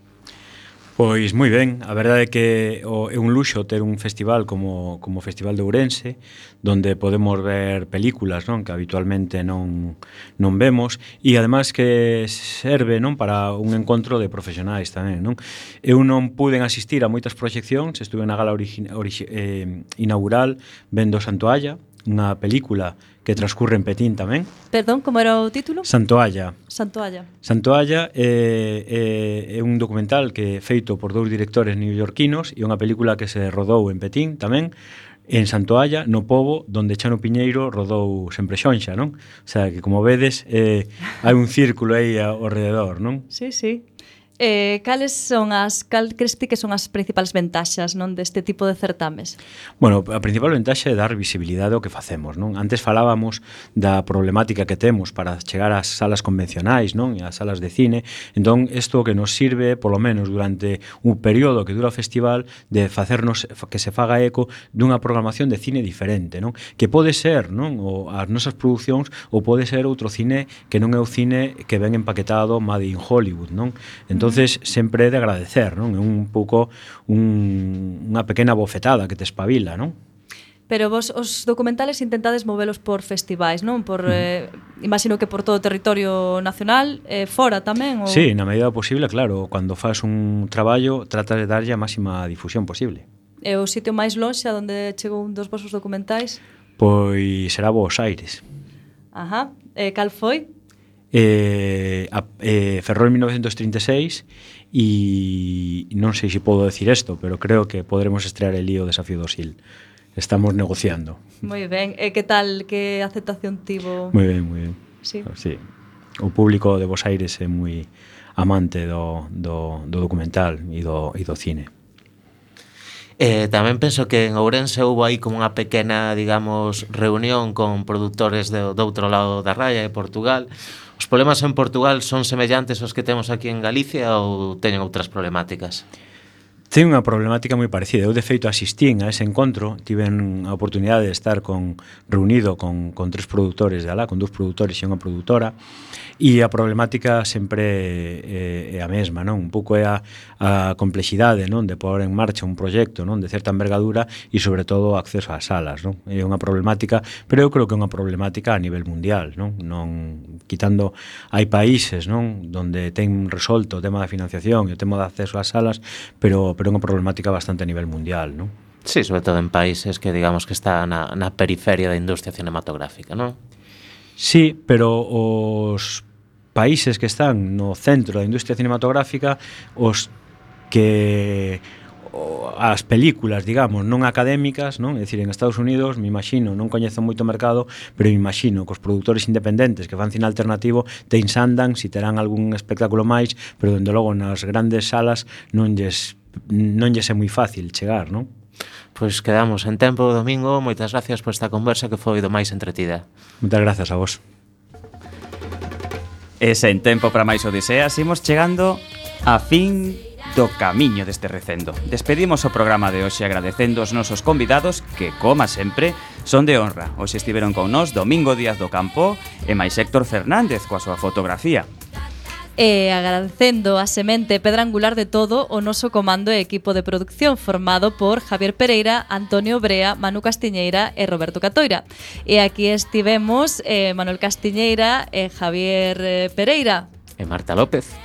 Pois moi ben, a verdade é que o, é un luxo ter un festival como, como o Festival de Ourense donde podemos ver películas non que habitualmente non, non vemos e ademais que serve non para un encontro de profesionais tamén non? Eu non puden asistir a moitas proxeccións, estuve na gala origi, origi, eh, inaugural vendo Santoalla, unha película que transcurre en Petín tamén. Perdón, como era o título? Santoalla. Santoalla. Santoalla é, eh, é, eh, é un documental que é feito por dous directores neoyorquinos e unha película que se rodou en Petín tamén, en Santoalla, no pobo donde Chano Piñeiro rodou sempre xonxa, non? O sea, que como vedes, eh, hai un círculo aí ao rededor, non? Sí, sí. Eh, cales son as cal crees ti que son as principais ventaxas non deste tipo de certames? Bueno, a principal ventaxa é dar visibilidade ao que facemos, non? Antes falábamos da problemática que temos para chegar ás salas convencionais, non? E ás salas de cine. Entón, isto que nos sirve, polo menos durante un período que dura o festival, de facernos que se faga eco dunha programación de cine diferente, non? Que pode ser, non, o as nosas producións ou pode ser outro cine que non é o cine que ven empaquetado Made in Hollywood, non? Entón, entonces sempre é de agradecer, non? É un pouco un, unha pequena bofetada que te espabila, non? Pero vos os documentales intentades movelos por festivais, non? Por mm. eh, imagino que por todo o territorio nacional, eh, fora tamén ou Sí, na medida posible, claro, cando fas un traballo tratas de darlle a máxima difusión posible. E o sitio máis lonxe onde chegou un dos vosos documentais? Pois será Buenos Aires. Ajá. E cal foi? eh, a, eh, Ferrol 1936 e non sei se podo decir isto, pero creo que podremos estrear el lío Desafío do Sil. Estamos negociando. Moi ben. E eh, que tal? Que aceptación tivo? Moi ben, moi ben. Sí. sí. O público de Bos Aires é moi amante do, do, do documental e do, e do cine. Eh, tamén penso que en Ourense houve aí como unha pequena, digamos, reunión con produtores do, do outro lado da raya de Portugal. Os problemas en Portugal son semellantes aos que temos aquí en Galicia ou teñen outras problemáticas? Ten unha problemática moi parecida. Eu, de feito, asistín a ese encontro, tiven a oportunidade de estar con, reunido con, con tres produtores de alá, con dous produtores e unha produtora, e a problemática sempre é, é a mesma, non? Un pouco é a, a complexidade, non, de pôr en marcha un proxecto, non, de certa envergadura e sobre todo o acceso ás salas, non? É unha problemática, pero eu creo que é unha problemática a nivel mundial, non? Non quitando hai países, non, onde ten resolto o tema da financiación e o tema de acceso ás salas, pero pero é unha problemática bastante a nivel mundial, non? Sí, sobre todo en países que digamos que está na, na periferia da industria cinematográfica, non? Sí, pero os países que están no centro da industria cinematográfica, os que as películas, digamos, non académicas, non? É dicir, en Estados Unidos, me imagino, non coñezo moito o mercado, pero me imagino que os produtores independentes que fan cine alternativo te insandan si terán algún espectáculo máis, pero dende logo nas grandes salas non lles non lles é moi fácil chegar, non? Pois quedamos en tempo o domingo. Moitas gracias por esta conversa que foi do máis entretida. Moitas gracias a vos. E sen tempo para máis odiseas, imos chegando a fin do camiño deste recendo. Despedimos o programa de hoxe agradecendo os nosos convidados que, coma sempre, son de honra. Hoxe estiveron con nós Domingo Díaz do Campo e máis Héctor Fernández coa súa fotografía e agradecendo a semente pedra angular de todo o noso comando e equipo de producción formado por Javier Pereira, Antonio Brea, Manu Castiñeira e Roberto Catoira. E aquí estivemos eh, Manuel Castiñeira e Javier eh, Pereira. E Marta López